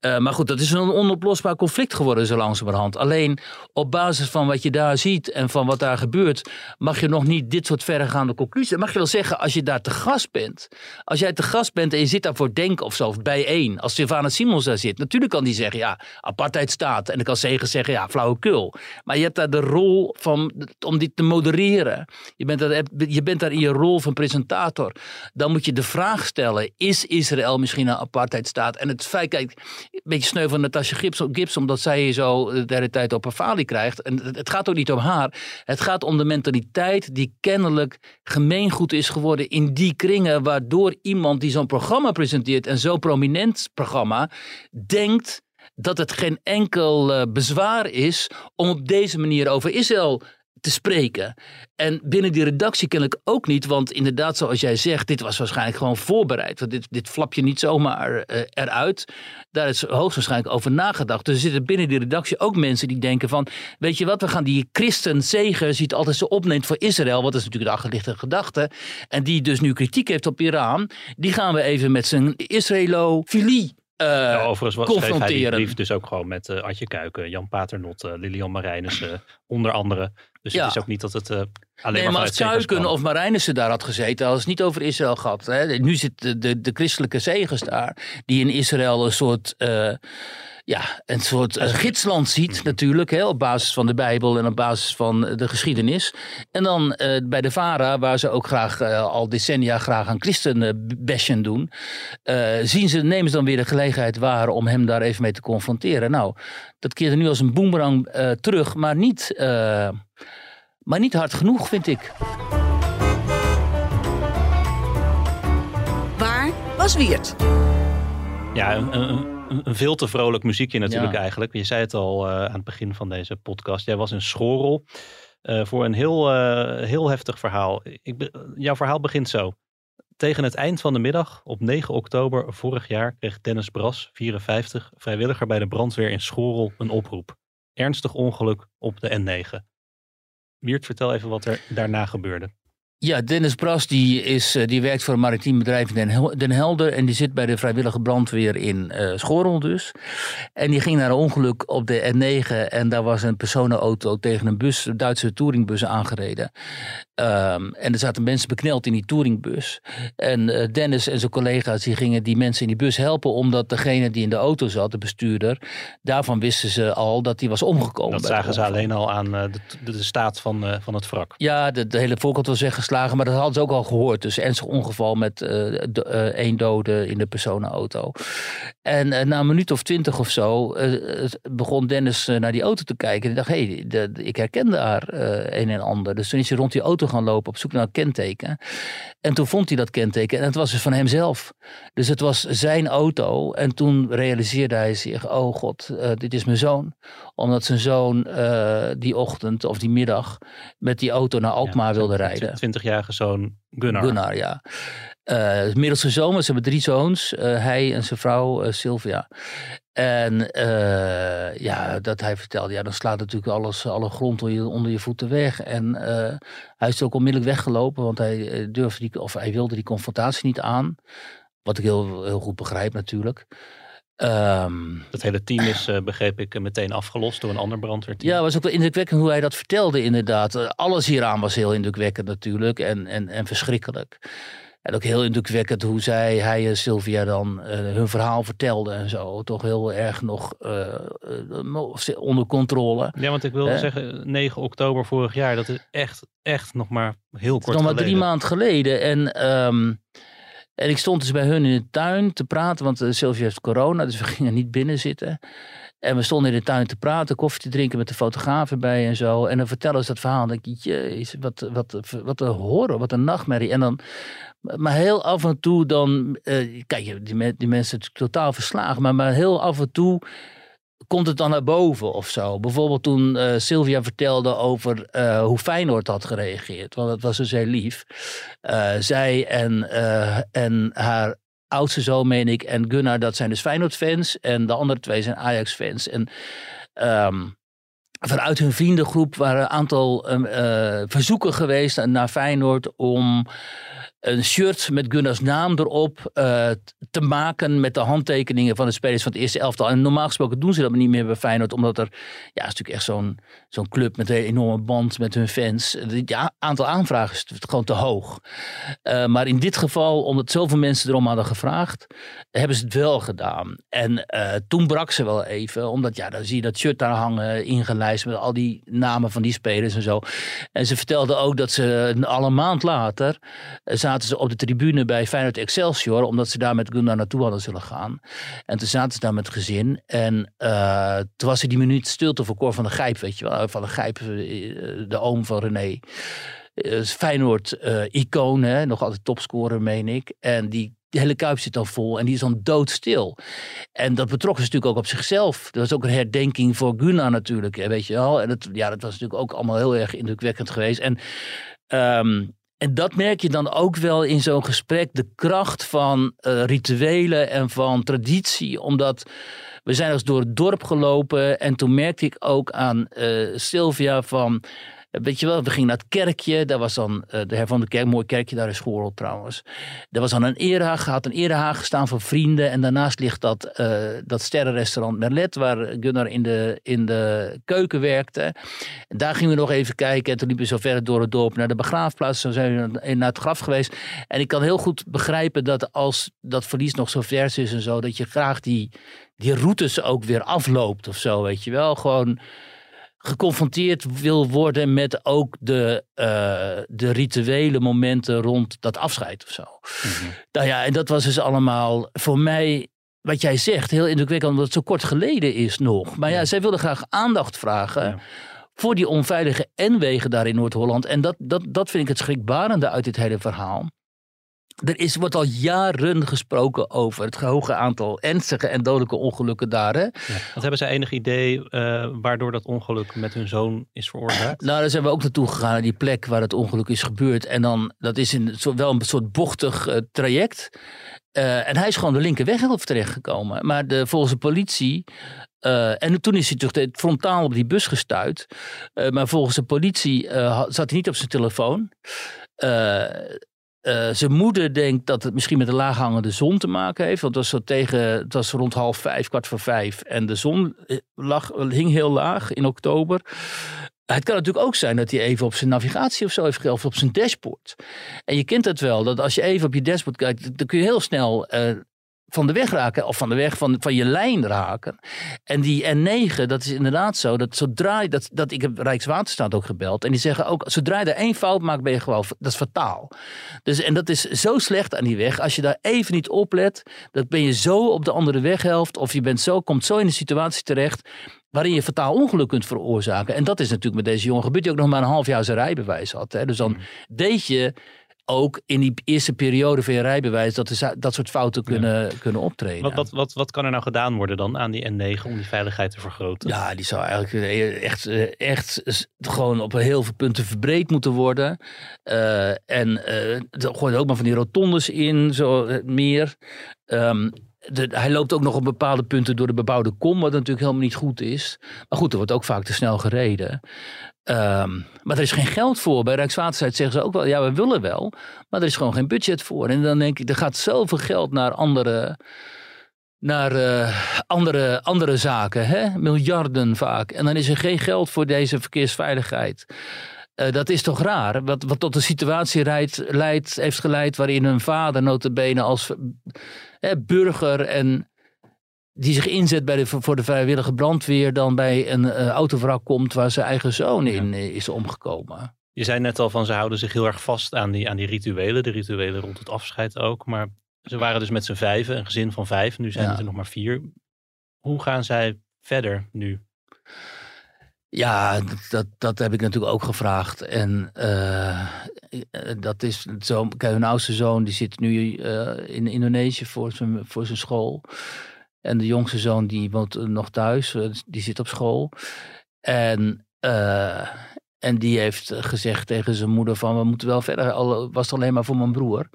Maar goed, dat is een onoplosbaar conflict geworden zo langzamerhand. Alleen op basis van wat je daar ziet en van wat daar gebeurt, mag je nog niet dit soort verregaande conclusies. Mag je wel zeggen, als je daar te gast bent. Als jij te gast bent en je zit daar voor Denk of zo, bijeen. Als Sylvana Simons daar zit. Natuurlijk kan die zeggen, ja, apartheid staat. En dan kan Zegen zeggen, ja, flauwekul. Maar je hebt daar de rol van, om dit te modereren. Je bent, daar, je bent daar in je rol van presentator. Dan moet je de vraag stellen, is Israël misschien een apartheidstaat? En het feit, kijk, een beetje sneu van Natasja Gibbs, omdat zij zo de hele tijd op haar falie krijgt. En het gaat ook niet om haar. Het gaat om de mentaliteit die kennelijk gemeengoed is geworden in die kringen, waardoor iemand die zo'n programma presenteert en zo'n prominent programma, denkt dat het geen enkel uh, bezwaar is om op deze manier over Israël te spreken. En binnen die redactie kennelijk ook niet, want inderdaad, zoals jij zegt, dit was waarschijnlijk gewoon voorbereid. Want dit, dit flap je niet zomaar uh, eruit. Daar is hoogstwaarschijnlijk over nagedacht. Dus er zitten binnen die redactie ook mensen die denken van, weet je wat, we gaan die christen zegen, ziet altijd zo opneemt voor Israël, wat is natuurlijk de achterliggende gedachte, en die dus nu kritiek heeft op Iran, die gaan we even met zijn Israëlofilie ja, overigens was, confronteren. Schreef hij die brief dus ook gewoon met uh, Adje Kuiken, Jan Paternotte, uh, Lilian Marijnissen, onder andere. Dus ja. het is ook niet dat het alleen nee, maar, maar als Kuiken of Marijnissen daar had gezeten, hadden ze het niet over Israël gehad. Hè. Nu zitten de, de, de christelijke zegers daar, die in Israël een soort ja, een soort uh, gidsland ziet mhm. natuurlijk, hè, op basis van de Bijbel en op basis van de geschiedenis. En dan uh, bij de VARA, waar ze ook graag uh, al decennia graag aan christenbashen doen, zien ze, nemen ze dan weer de gelegenheid waar om hem daar even mee te confronteren. Nou, dat keerde nu als een boemerang terug, maar niet, maar niet hard genoeg, vind ik. Waar was Wiert? Ja, een, een veel te vrolijk muziekje natuurlijk eigenlijk. Je zei het al uh, aan het begin van deze podcast. Jij was in Schorel uh, voor een heel, uh, heel heftig verhaal. Ik, jouw verhaal begint zo. Tegen het eind van de middag, op 9 oktober vorig jaar, kreeg Dennis Bras, 54, vrijwilliger bij de brandweer in Schorel, een oproep. Ernstig ongeluk op de N9. Wiert, vertel even wat er daarna gebeurde. Ja, Dennis Bras die is, eh, die werkt voor een maritiem bedrijf in Den Helder. En die zit bij de vrijwillige brandweer in uh, dus. En die ging naar een ongeluk op de N9. En daar was een personenauto tegen een bus, een Duitse touringbus aangereden. Um, en er zaten mensen bekneld in die touringbus. En uh, Dennis en zijn collega's die gingen die mensen in die bus helpen. Omdat degene die in de auto zat, de bestuurder. Daarvan wisten ze al dat hij was omgekomen. Dat zagen ze alleen al aan de, de, de, staat van, van het wrak. Ja, de, de hele voorkant was maar dat hadden ze ook al gehoord. Dus ernstig ongeval met uh, één dode in de personenauto. En uh, na een minuut of twintig of zo begon Dennis naar die auto te kijken. En dacht, hé, hey, ik herken daar een en ander. Dus toen is hij rond die auto gaan lopen op zoek naar een kenteken. En toen vond hij dat kenteken en het was dus van hemzelf. Dus het was zijn auto. En toen realiseerde hij zich, oh god, dit is mijn zoon. Omdat zijn zoon die ochtend of die middag met die auto naar Alkmaar wilde rijden. 20-jarige zoon Gunnar. Gunnar, ja. Uh, middelste zoon, ze hebben drie zoons. Uh, hij en zijn vrouw uh, Sylvia. En ja, dat hij vertelde, ja, dan slaat natuurlijk alles, alle grond onder je, onder je voeten weg. En hij is ook onmiddellijk weggelopen, want hij durfde die, of hij wilde die confrontatie niet aan. Wat ik heel, heel goed begrijp natuurlijk. Um, dat hele team is, uh, begreep ik, meteen afgelost door een ander brandweerteam. Ja, was ook wel indrukwekkend hoe hij dat vertelde, inderdaad. Eh, alles hieraan was heel indrukwekkend natuurlijk en, en, en verschrikkelijk. En ook heel indrukwekkend hoe zij, hij en Sylvia dan uh, hun verhaal vertelden en zo. Toch heel erg nog uh, onder controle. Ja, want ik wilde zeggen, 9 oktober vorig jaar, dat is echt, echt nog maar heel kort nog maar drie maanden geleden. En... Um, en ik stond dus bij hun in de tuin te praten, want Sylvia heeft corona, dus we gingen niet binnen zitten. En we stonden in de tuin te praten, koffie te drinken met de fotograaf erbij en zo. En dan vertellen ze dat verhaal. En dan denk ik, jezus, wat, wat, wat een horror, wat een nachtmerrie. En dan, maar heel af en toe dan, uh, kijk, die, die mensen totaal verslagen, maar, maar heel af en toe komt het dan naar boven of zo. Bijvoorbeeld toen uh, Sylvia vertelde over uh, hoe Feyenoord had gereageerd. Want dat was dus heel lief. Zij en, en haar oudste zoon, meen ik, en Gunnar, dat zijn dus Feyenoord-fans. En de andere twee zijn Ajax-fans. En um, vanuit hun vriendengroep waren een aantal um, verzoeken geweest naar Feyenoord om een shirt met Gunnars naam erop uh, te maken met de handtekeningen van de spelers van het eerste elftal. En normaal gesproken doen ze dat niet meer bij Feyenoord, omdat er, ja, is natuurlijk echt zo'n zo'n club met een enorme band met hun fans. Het ja, aantal aanvragen is gewoon te hoog. Uh, maar in dit geval, omdat zoveel mensen erom hadden gevraagd, hebben ze het wel gedaan. En toen brak ze wel even, omdat ja, dan zie je dat shirt daar hangen, ingelijst met al die namen van die spelers en zo. En ze vertelde ook dat ze alle maand later zaten ze op de tribune bij Feyenoord Excelsior, omdat ze daar met Gunnar naartoe hadden zullen gaan. En toen zaten ze daar met gezin. En uh, toen was er die minuut stilte voor Cor van de Gijp, weet je wel. Van de Gijp, eh, de oom van René. Uh, Feyenoord-icoon, nog altijd topscorer, meen ik. En die hele kuip zit dan vol en die is dan doodstil. En dat betrok ze natuurlijk ook op zichzelf. Dat was ook een herdenking voor Guna natuurlijk, weet je wel. En dat, ja, dat was natuurlijk ook allemaal heel erg indrukwekkend geweest. En, ehm, en dat merk je dan ook wel in zo'n gesprek, de kracht van eh, rituelen en van traditie, omdat... We zijn eens door het dorp gelopen en toen merkte ik ook aan eh, Sylvia van... Weet je wel, we gingen naar het kerkje. Daar was dan uh, de Her van de Kerk, mooi kerkje daar in Schoorl trouwens. Er was dan een erehaag, had een erehaag gestaan voor vrienden. En daarnaast ligt dat, uh, dat sterrenrestaurant Merlet, waar Gunnar in de, in de keuken werkte. En daar gingen we nog even kijken. En toen liepen we zo verder door het dorp naar de begraafplaats. Zo zijn we naar het graf geweest. En ik kan heel goed begrijpen dat als dat verlies nog zo vers is en zo, dat je graag die, die routes ook weer afloopt of zo, weet je wel. Gewoon geconfronteerd wil worden met ook de, uh, de rituele momenten rond dat afscheid of zo. Mm-hmm. Nou ja, en dat was dus allemaal voor mij, wat jij zegt, heel indrukwekkend, omdat het zo kort geleden is nog. Maar ja, ja zij wilde graag aandacht vragen. Ja. Voor die onveilige N-wegen daar in Noord-Holland. En dat, dat, dat vind ik het schrikbarende uit dit hele verhaal. Er is, wordt al jaren gesproken over het hoge aantal ernstige en dodelijke ongelukken daar. Hè? Ja. Want hebben zij enig idee uh, waardoor dat ongeluk met hun zoon is veroorzaakt? Nou, daar zijn we ook naartoe gegaan, naar die plek waar het ongeluk is gebeurd. En dan, dat is in zo, wel een soort bochtig uh, traject. Uh, en hij is gewoon de linkerweghelft terechtgekomen. Maar de, volgens de politie en toen is hij toch frontaal op die bus gestuurd. maar volgens de politie zat hij niet op zijn telefoon. Uh, zijn moeder denkt dat het misschien met de laaghangende zon te maken heeft. Want het was, zo tegen, het was rond half vijf, kwart voor vijf. En de zon lag, hing heel laag in oktober. Het kan natuurlijk ook zijn dat hij even op zijn navigatie of zo heeft of op zijn dashboard. En je kent het wel, dat als je even op je dashboard kijkt, dan kun je heel snel uh, van de weg raken, of van de weg van, van je lijn raken. En die N9, dat is inderdaad zo, dat zodra je, dat, dat ik heb Rijkswaterstaat ook gebeld, en die zeggen ook, zodra je er één fout maakt, ben je gewoon, dat is fataal. Dus, en dat is zo slecht aan die weg, als je daar even niet oplet, dan ben je zo op de andere weghelft, of je bent zo, komt zo in een situatie terecht, waarin je fataal ongeluk kunt veroorzaken. En dat is natuurlijk met deze jongen gebeurd, die ook nog maar een half jaar zijn rijbewijs had. Hè. Dus dan mm. deed je ook in die eerste periode van je rijbewijs dat, is, dat soort fouten kunnen, ja. kunnen optreden. Wat, wat, wat, wat kan er nou gedaan worden dan aan die N9 om die veiligheid te vergroten? Ja, die zou eigenlijk echt, echt gewoon op heel veel punten verbreed moeten worden. Uh, en uh, er gooien ook maar van die rotondes in, zo meer. Um, hij loopt ook nog op bepaalde punten door de bebouwde kom, wat natuurlijk helemaal niet goed is. Maar goed, er wordt ook vaak te snel gereden. Um, maar er is geen geld voor. Bij Rijkswaterstaat zeggen ze ook wel, ja, we willen wel. Maar er is gewoon geen budget voor. En dan denk ik, er gaat zoveel geld naar andere, naar, uh, andere, andere zaken. Hè? Miljarden vaak. En dan is er geen geld voor deze verkeersveiligheid. Uh, dat is toch raar? Wat, wat tot een situatie leidt, leidt, heeft geleid waarin hun vader notabene als uh, burger en die zich inzet bij de, voor de vrijwillige brandweer dan bij een uh, autovrak komt waar zijn eigen zoon in ja. is omgekomen. Je zei net al van ze houden zich heel erg vast aan die, aan die rituelen, de rituelen rond het afscheid ook. Maar ze waren dus met z'n vijven, een gezin van vijf, nu zijn ja. het er nog maar vier. Hoe gaan zij verder nu? Ja, dat, dat heb ik natuurlijk ook gevraagd. En uh, dat is zo. Kijk, hun oudste zoon die zit nu uh, in Indonesië voor zijn, voor zijn school. En de jongste zoon die woont nog thuis, eh, die zit op school. En, uh, en die heeft gezegd tegen zijn moeder van we moeten wel verder. Al was het alleen maar voor mijn broer.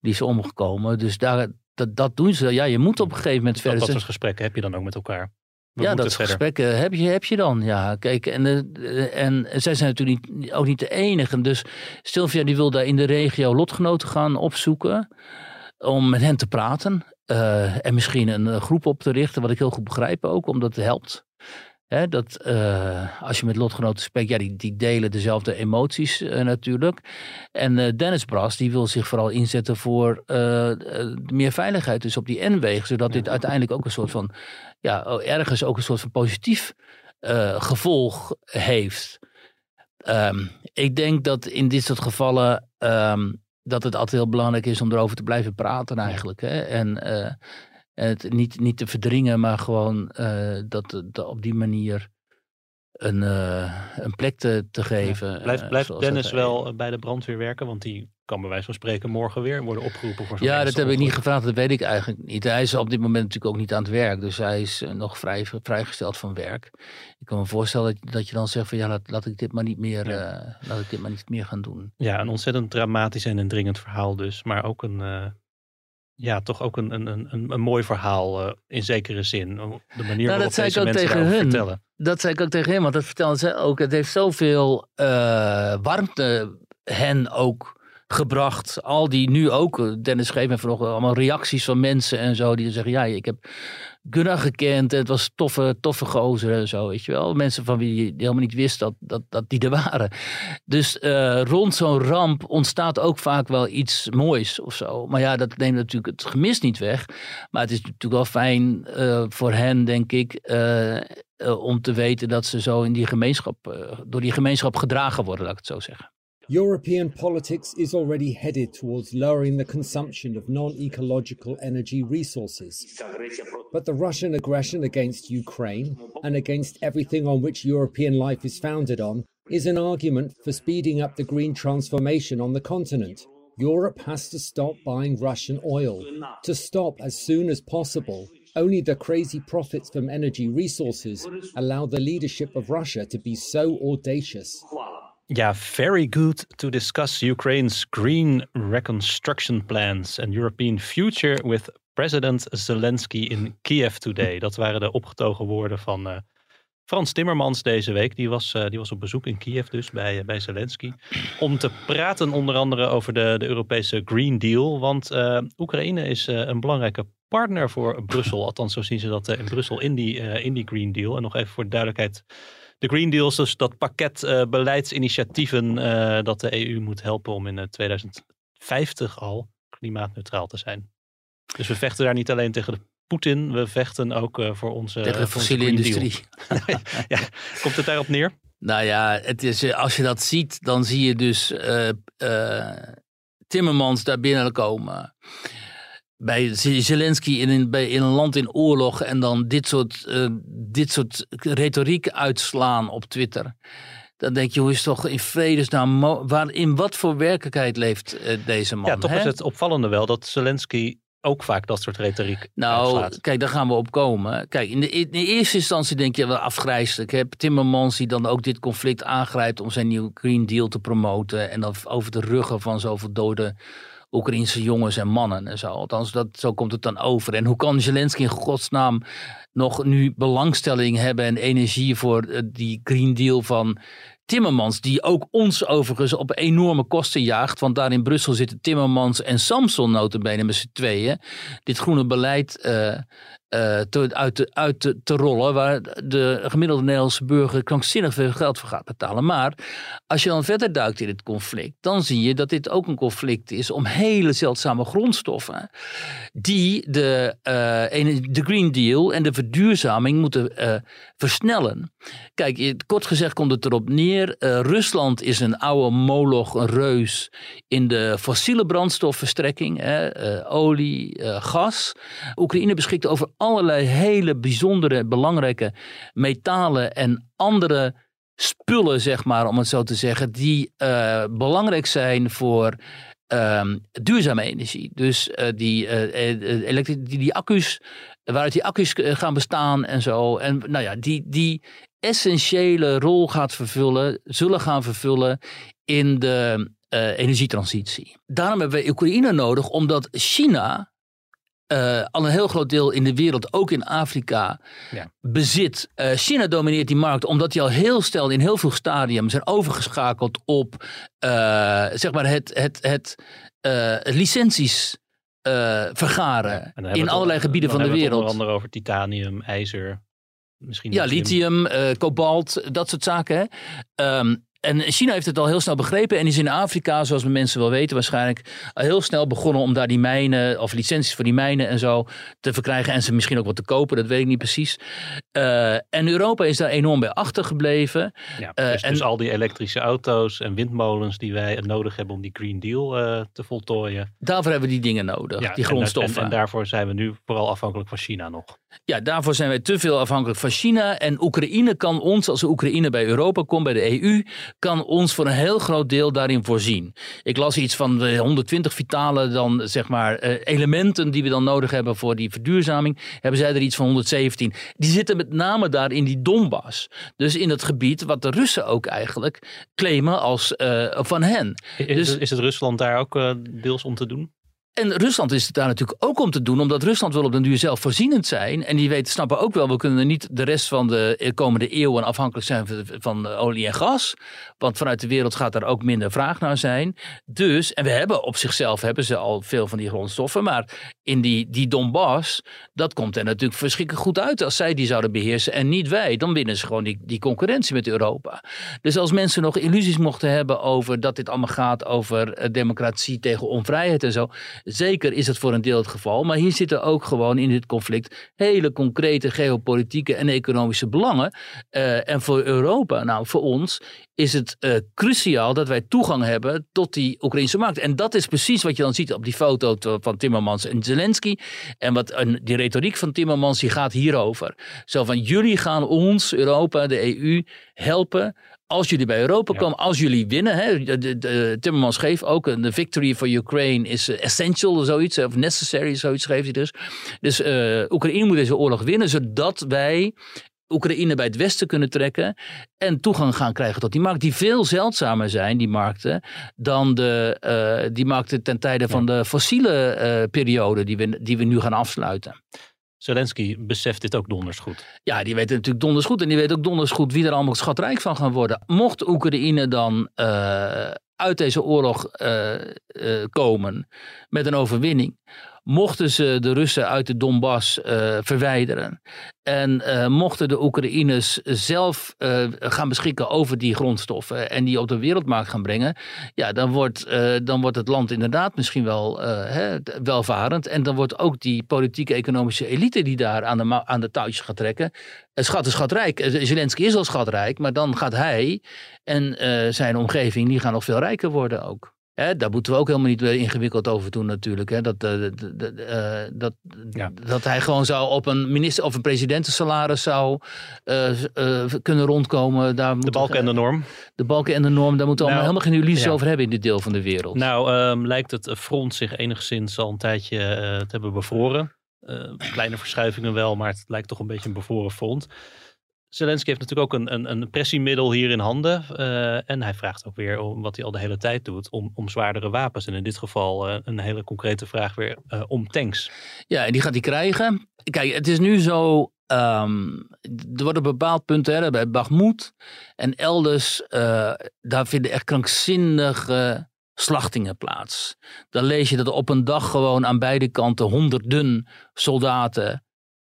Die is omgekomen. Dus daar, dat, dat doen ze. Ja, je moet op een gegeven moment verder. Dat, dat soort gesprekken heb je dan ook met elkaar? We ja, dat soort gesprekken heb je, heb je dan. Ja, kijk, en, en zij zijn natuurlijk niet, ook niet de enige. Dus Sylvia die wil daar in de regio lotgenoten gaan opzoeken. Om met hen te praten. Uh, en misschien een groep op te richten, wat ik heel goed begrijp ook, omdat het helpt. Hè, dat uh, als je met lotgenoten spreekt, ja, die, die delen dezelfde emoties uh, natuurlijk. En Dennis Bras, die wil zich vooral inzetten voor meer veiligheid, dus op die N-wegen, zodat dit uiteindelijk ook een soort van, ja, ergens ook een soort van positief gevolg heeft. Um, ik denk dat in dit soort gevallen um, dat het altijd heel belangrijk is om erover te blijven praten eigenlijk. Hè? En het niet, niet te verdringen, maar gewoon uh, dat, dat op die manier een, eh, een plek te, te geven. Blijft, eh, blijft dat Dennis wel eh, bij de brandweer werken? Want die kan bij wijze van spreken morgen weer worden opgeroepen voor zo'n Ja, dat heb ik niet gevraagd. Dat weet ik eigenlijk niet. Hij is op dit moment natuurlijk ook niet aan het werk. Dus hij is eh, nog vrij, vrijgesteld van werk. Ik kan me voorstellen dat, dat je dan zegt van ja, laat, laat ik dit maar niet meer, Ja. eh, laat ik dit maar niet meer gaan doen. Ja, een ontzettend dramatisch en indringend verhaal dus. Maar ook een, eh, ja, toch ook een, een, een, een, mooi verhaal eh, in zekere zin. De manier Nou, waarop deze mensen tegen hun. vertellen. Dat zei ik ook tegen hem, want dat vertelde ze ook. Het heeft zoveel eh, warmte hen ook gebracht. Al die nu ook, eh, Dennis schreef me vanochtend allemaal reacties van mensen en zo. Die zeggen, ja, ik heb Gunnar gekend. En het was toffe, toffe gozer en zo, weet je wel. Mensen van wie je helemaal niet wist dat, dat, dat die er waren. Dus eh, rond zo'n ramp ontstaat ook vaak wel iets moois of zo. Maar ja, dat neemt natuurlijk het gemis niet weg. Maar het is natuurlijk wel fijn eh, voor hen, denk ik, eh, om te weten dat ze zo in die gemeenschap, door die gemeenschap gedragen worden, laat ik het zo zeggen. European politics is already headed towards lowering the consumption of non ecological energy resources. But the Russian aggression against Ukraine and against everything on which European life is founded on is an argument for speeding up the green transformation on the continent. Europe has to stop buying Russian oil, to stop as soon as possible. Only the crazy profits from energy resources allow the leadership of Russia to be so audacious. Ja, very good to discuss Ukraine's green reconstruction plans and European future with President Zelensky in Kiev today. Dat waren de opgetogen woorden van eh, Frans Timmermans deze week. Die was, eh, die was op bezoek in Kiev dus bij, bij Zelensky. Om te praten onder andere over de, de Europese Green Deal. Want eh, Oekraïne is een belangrijke partner voor Brussel. Althans, zo zien ze dat in Brussel in die, in die Green Deal. En nog even voor de duidelijkheid. De Green Deal is dus dat pakket eh, beleidsinitiatieven eh, dat de EU moet helpen om in eh, 2050 al klimaatneutraal te zijn. Dus we vechten daar niet alleen tegen de Poetin, we vechten ook eh, voor onze Tegen de fossiele industrie. ja, komt het daarop neer? Nou ja, het is, eh, als je dat ziet, dan zie je dus eh, eh, Timmermans daar binnenkomen. Bij Zelensky in een, bij, in een land in oorlog en dan dit soort, eh, dit soort retoriek uitslaan op Twitter. Dan denk je, hoe is toch in vredesnaam, waar, in wat voor werkelijkheid leeft eh, deze man? ja, toch hè? is het opvallende wel dat Zelensky ook vaak dat soort retoriek Nou, uitslaat. kijk, daar gaan we op komen. Kijk, in de, in de eerste instantie denk je wel afgrijzelijk. Hè? Timmermans die dan ook dit conflict aangrijpt om zijn nieuwe Green Deal te promoten. En dan over de ruggen van zoveel dode Oekraïnse jongens en mannen en zo. Althans, dat, zo komt het dan over. En hoe kan Zelensky in godsnaam nog nu belangstelling hebben en energie voor eh, die Green Deal van Timmermans, die ook ons overigens op enorme kosten jaagt. Want daar in Brussel zitten Timmermans en Samson notabene met z'n tweeën. Dit groene beleid eh, eh, te, uit, te, uit rollen. Waar de gemiddelde Nederlandse burger krankzinnig veel geld voor gaat betalen. Maar als je dan verder duikt in het conflict. Dan zie je dat dit ook een conflict is om hele zeldzame grondstoffen. Die de, eh, de Green Deal en de verduurzaming moeten eh, versnellen. Kijk, kort gezegd komt het erop neer. eh, Rusland is een oude moloch, een reus in de fossiele brandstofverstrekking. Hè, eh, olie, eh, gas. Oekraïne beschikt over allerlei hele bijzondere, belangrijke metalen en andere spullen, zeg maar, om het zo te zeggen, die belangrijk zijn voor ehm, duurzame energie. Dus eh, die, elektri- die, die accu's, waaruit die accu's gaan bestaan en zo. En nou ja, die, die essentiële rol gaat vervullen, zullen gaan vervullen in de energietransitie. Daarom hebben we Oekraïne nodig, omdat China eh, al een heel groot deel in de wereld, ook in Afrika, Ja. bezit. Eh, China domineert die markt omdat die al heel snel in heel vroeg stadium zijn overgeschakeld op eh, zeg maar het, het, het licenties vergaren in allerlei gebieden van de wereld. Onder andere over titanium, ijzer, misschien Ja, lithium, kobalt, dat soort zaken. Hè. Ehm, en China heeft het al heel snel begrepen en is in Afrika, zoals mensen wel weten waarschijnlijk, heel snel begonnen om daar die mijnen of licenties voor die mijnen en zo te verkrijgen en ze misschien ook wat te kopen, dat weet ik niet precies. Eh, en Europa is daar enorm bij achtergebleven. Ja, Eh, dus, en- dus al die elektrische auto's en windmolens die wij nodig hebben om die Green Deal eh, te voltooien. Daarvoor hebben we die dingen nodig, Ja, die en- grondstoffen. En, en, daarvoor zijn we nu vooral afhankelijk van China nog. Ja, daarvoor zijn wij te veel afhankelijk van China. En Oekraïne kan ons, als Oekraïne bij Europa komt, bij de EU, kan ons voor een heel groot deel daarin voorzien. Ik las iets van de 120 vitale dan, zeg maar, eh, elementen die we dan nodig hebben voor die verduurzaming. Hebben zij er iets van 117. Die zitten met name daar in die Donbass. Dus in het gebied wat de Russen ook eigenlijk claimen als uh, van hen. Is, Dus- is het Rusland daar ook eh, deels om te doen? En Rusland is het daar natuurlijk ook om te doen, omdat Rusland wil op den duur zelfvoorzienend zijn. En die weten, snappen ook wel, we kunnen niet de rest van de komende eeuwen afhankelijk zijn van, olie en gas. Want vanuit de wereld gaat daar ook minder vraag naar zijn. Dus, en we hebben op zichzelf hebben ze al veel van die grondstoffen. Maar in die, die Donbass, dat komt er natuurlijk verschrikkelijk goed uit als zij die zouden beheersen en niet wij. Dan winnen ze gewoon die, die concurrentie met Europa. Dus als mensen nog illusies mochten hebben over dat dit allemaal gaat over eh, democratie tegen onvrijheid en zo. Zeker is het voor een deel het geval. Maar hier zitten ook gewoon in dit conflict hele concrete geopolitieke en economische belangen. Eh, en voor Europa, nou voor ons, is het eh, cruciaal dat wij toegang hebben tot die Oekraïnse markt. En dat is precies wat je dan ziet op die foto to- van Timmermans en Zelensky. En wat die retoriek van Timmermans die gaat hierover. Zo van jullie gaan ons, Europa, de EU, helpen. Als jullie bij Europa komen, als jullie winnen. Hè, de, de- de- Timmermans schreef ook, eh, de victory for Ukraine is eh, essential, zoiets. Of necessary, zoiets schreef hij dus. Dus eh, Oekraïne moet deze oorlog winnen, zodat wij Oekraïne bij het Westen kunnen trekken en toegang gaan krijgen tot die markt, die veel zeldzamer zijn, die markten, dan de, eh, die markten ten tijde van de fossiele periode die we, die we nu gaan afsluiten. Zelensky beseft dit ook donders goed. Ja, die weten natuurlijk donders goed en die weten ook donders goed wie er allemaal schatrijk van gaan worden. Mocht Oekraïne dan eh, uit deze oorlog eh, eh, komen met een overwinning, mochten ze de Russen uit de Donbass eh, verwijderen en eh, mochten de Oekraïners zelf eh, gaan beschikken over die grondstoffen en die op de wereldmarkt gaan brengen, ja, dan wordt, dan wordt het land inderdaad misschien wel hè, welvarend en dan wordt ook die politieke economische elite die daar aan de, aan de touwtjes gaat trekken, schat is schatrijk. Zelensky is al schatrijk, maar dan gaat hij en zijn omgeving, die gaan nog veel rijker worden ook. Hè, daar moeten we ook helemaal niet ingewikkeld over doen natuurlijk. Hè. Dat, eh, eh, dat, Ja. dat hij gewoon zou op een minister of een presidentensalaris zou eh, eh, kunnen rondkomen. Daar De balken en de norm. de balken en de norm, daar moeten we Nou, allemaal helemaal geen illusies ja. over hebben in dit deel van de wereld. Nou, ehm, lijkt het front zich enigszins al een tijdje eh, te hebben bevroren. Eh, kleine verschuivingen wel, maar het lijkt toch een beetje een bevroren front. Zelensky heeft natuurlijk ook een, een, een pressiemiddel hier in handen. eh, en hij vraagt ook weer om wat hij al de hele tijd doet, om, om zwaardere wapens. En in dit geval eh, een hele concrete vraag weer eh, om tanks. Ja, en die gaat hij krijgen. Kijk, het is nu zo. ehm, er wordt een bepaald punt hè, bij Bakhmut en elders. daar vinden echt krankzinnige slachtingen plaats. Dan lees je dat op een dag gewoon aan beide kanten honderden soldaten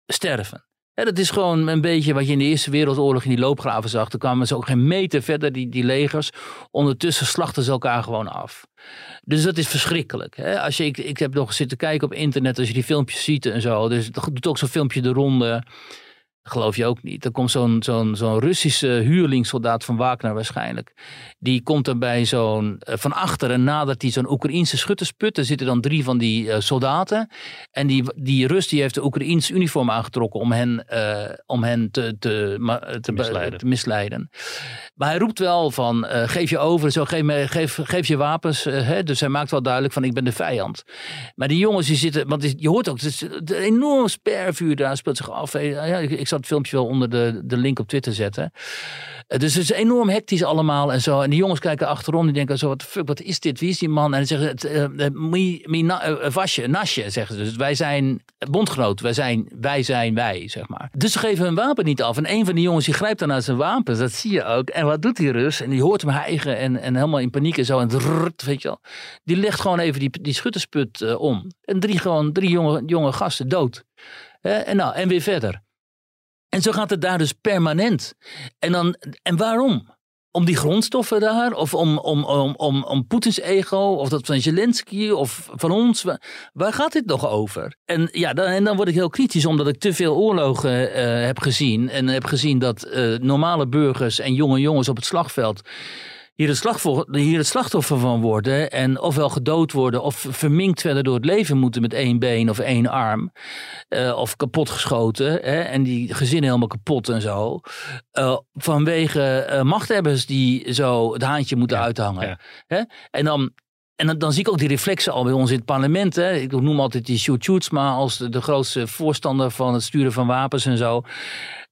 sterven. Ja, dat is gewoon een beetje wat je in de Eerste Wereldoorlog in die loopgraven zag. Toen kwamen ze ook geen meter verder, die, die legers. Ondertussen slachten ze elkaar gewoon af. Dus dat is verschrikkelijk. Hè? Als je, ik, ik heb nog zitten kijken op internet, als je die filmpjes ziet en zo. Dus doet ook zo'n filmpje de ronde. Geloof je ook niet. Er komt zo'n zo'n zo'n Russische huurlingssoldaat van Wagner waarschijnlijk. Die komt er bij zo'n, eh, van achteren nadert hij zo'n Oekraïense schuttersput. Er zitten dan drie van die eh, soldaten. En die, die Rus die heeft de Oekraïense uniform aangetrokken om hen, eh, om hen te, te, ma- te, misleiden. te misleiden. Maar hij roept wel van, geef je over, zo, geef, me, geef, geef je wapens. hè? Dus hij maakt wel duidelijk van, ik ben de vijand. Maar die jongens die zitten, want je hoort ook, het is enorm spervuur daar speelt zich af. Ja, ik het filmpje wel onder de, de link op Twitter zetten. Eh, Dus het is enorm hectisch allemaal en zo. En die jongens kijken achterom, die denken zo, wat fuck, wat is dit? Wie is die man? En ze zeggen, na, eh, vasje, nasje, zeggen ze. Dus wij zijn bondgenoot, wij zijn, wij zijn wij, zeg maar. Dus ze geven hun wapen niet af. En een van die jongens, die grijpt dan naar zijn wapens, dat zie je ook. En wat doet die Rus? En die hoort hem hijgen en, en helemaal in paniek en zo. En drrrt, weet je wel. Die legt gewoon even die, die schuttersput om. En drie, gewoon, drie jonge, jonge gasten dood. En, nou, en weer verder. En zo gaat het daar dus permanent. En, dan, en waarom? Om die grondstoffen daar? Of om, om, om, om, om Poetins ego? Of dat van Zelensky? Of van ons? Waar, gaat dit nog over? En, ja, dan, en dan word ik heel kritisch omdat ik te veel oorlogen eh, heb gezien. En heb gezien dat eh, normale burgers en jonge jongens op het slagveld hier het, slachtoffer, hier het slachtoffer van worden. En ofwel gedood worden of verminkt verder door het leven moeten met één been of één arm. Uh, of kapotgeschoten. Hè, en die gezinnen helemaal kapot en zo. Uh, vanwege uh, machthebbers die zo het haantje moeten ja, uithangen. Ja. Hè? En dan en dan, dan, zie ik ook die reflexen al bij ons in het parlement. Hè. Ik noem altijd die Sjoerd maar als de, de, grootste voorstander van het sturen van wapens en zo.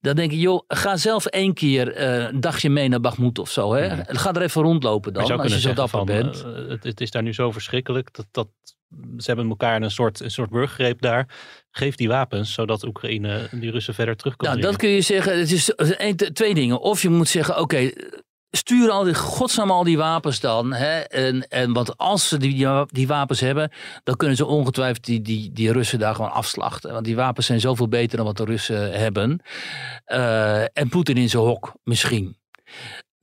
Dan denk ik, joh, ga zelf één keer uh, een dagje mee naar Bagmoed of zo. Hè. Nee. Ga er even rondlopen dan, als je zo dapper van, bent. Uh, het, het, is daar nu zo verschrikkelijk. Dat, dat, ze hebben elkaar een soort, een soort burgergreep daar. Geef die wapens, zodat Oekraïne die Russen verder terug kan Nou, dat kun je zeggen. Het is twee dingen. Of je moet zeggen, oké, okay, stuur al die, godsnaam al die wapens dan. Hè? En, en, want als ze die, die wapens hebben, dan kunnen ze ongetwijfeld die, die, die Russen daar gewoon afslachten. Want die wapens zijn zoveel beter dan wat de Russen hebben. Uh, en Poetin in zijn hok, misschien.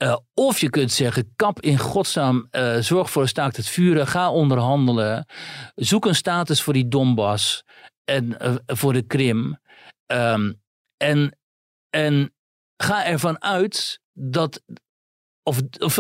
Uh, of je kunt zeggen, kap in godsnaam, uh, zorg voor een staakt het vuren, ga onderhandelen, zoek een status voor die Donbass en voor de Krim. Um, en, en ga ervan uit dat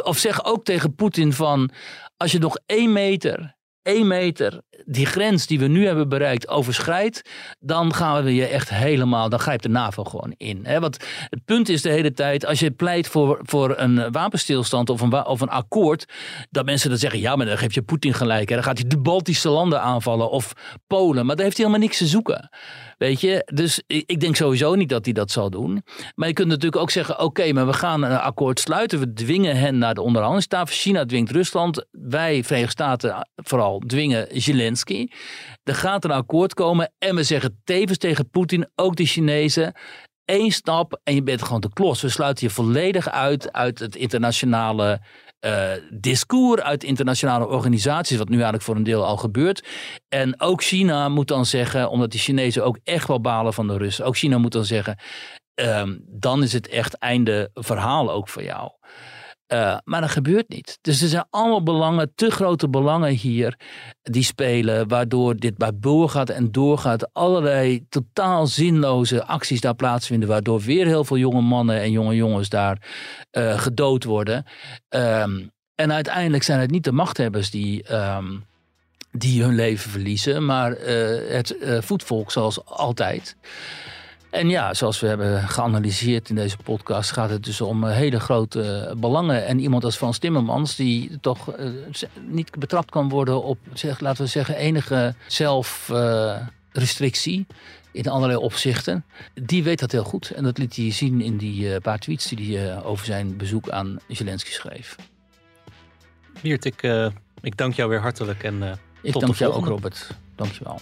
of, zeg ook tegen Poetin van, als je nog één meter, één meter die grens die we nu hebben bereikt overschrijdt, dan gaan we je echt helemaal, dan grijpt de NAVO gewoon in. Hè? Want het punt is de hele tijd, als je pleit voor, voor een wapenstilstand of een, of een akkoord, dat mensen dan zeggen, ja, maar dan geef je Poetin gelijk. Hè? Dan gaat hij de Baltische landen aanvallen of Polen, maar daar heeft hij helemaal niks te zoeken. Weet je, dus ik denk sowieso niet dat hij dat zal doen. Maar je kunt natuurlijk ook zeggen: oké, maar we gaan een akkoord sluiten. We dwingen hen naar de onderhandelingstafel. China dwingt Rusland. Wij, Verenigde Staten, vooral dwingen Zelensky. Er gaat een akkoord komen. En we zeggen tevens tegen Poetin, ook de Chinezen. Eén stap en je bent gewoon de klos. We sluiten je volledig uit uit het internationale uh, discours uit internationale organisaties, wat nu eigenlijk voor een deel al gebeurt. En ook China moet dan zeggen, omdat die Chinezen ook echt wel balen van de Russen, ook China moet dan zeggen, um, dan is het echt einde verhaal ook voor jou. Uh, maar dat gebeurt niet. Dus er zijn allemaal belangen, te grote belangen hier, die spelen, waardoor dit maar doorgaat en doorgaat. Allerlei totaal zinloze acties daar plaatsvinden, waardoor weer heel veel jonge mannen en jonge jongens daar uh, gedood worden. Um, en uiteindelijk zijn het niet de machthebbers die. Um, die hun leven verliezen, maar uh, het voetvolk zoals altijd. En ja, zoals we hebben geanalyseerd in deze podcast, gaat het dus om eh, hele grote belangen. En iemand als Frans Timmermans, die toch uh, niet betrapt kan worden op, zeg, laten we zeggen, enige zelfrestrictie. Uh, in allerlei opzichten. Die weet dat heel goed. En dat liet hij zien in die uh, paar tweets die hij over zijn bezoek aan Zelensky schreef. Miert, ik, ik dank jou weer hartelijk. En, ik tot dank jou ook, Robert. Dank je wel.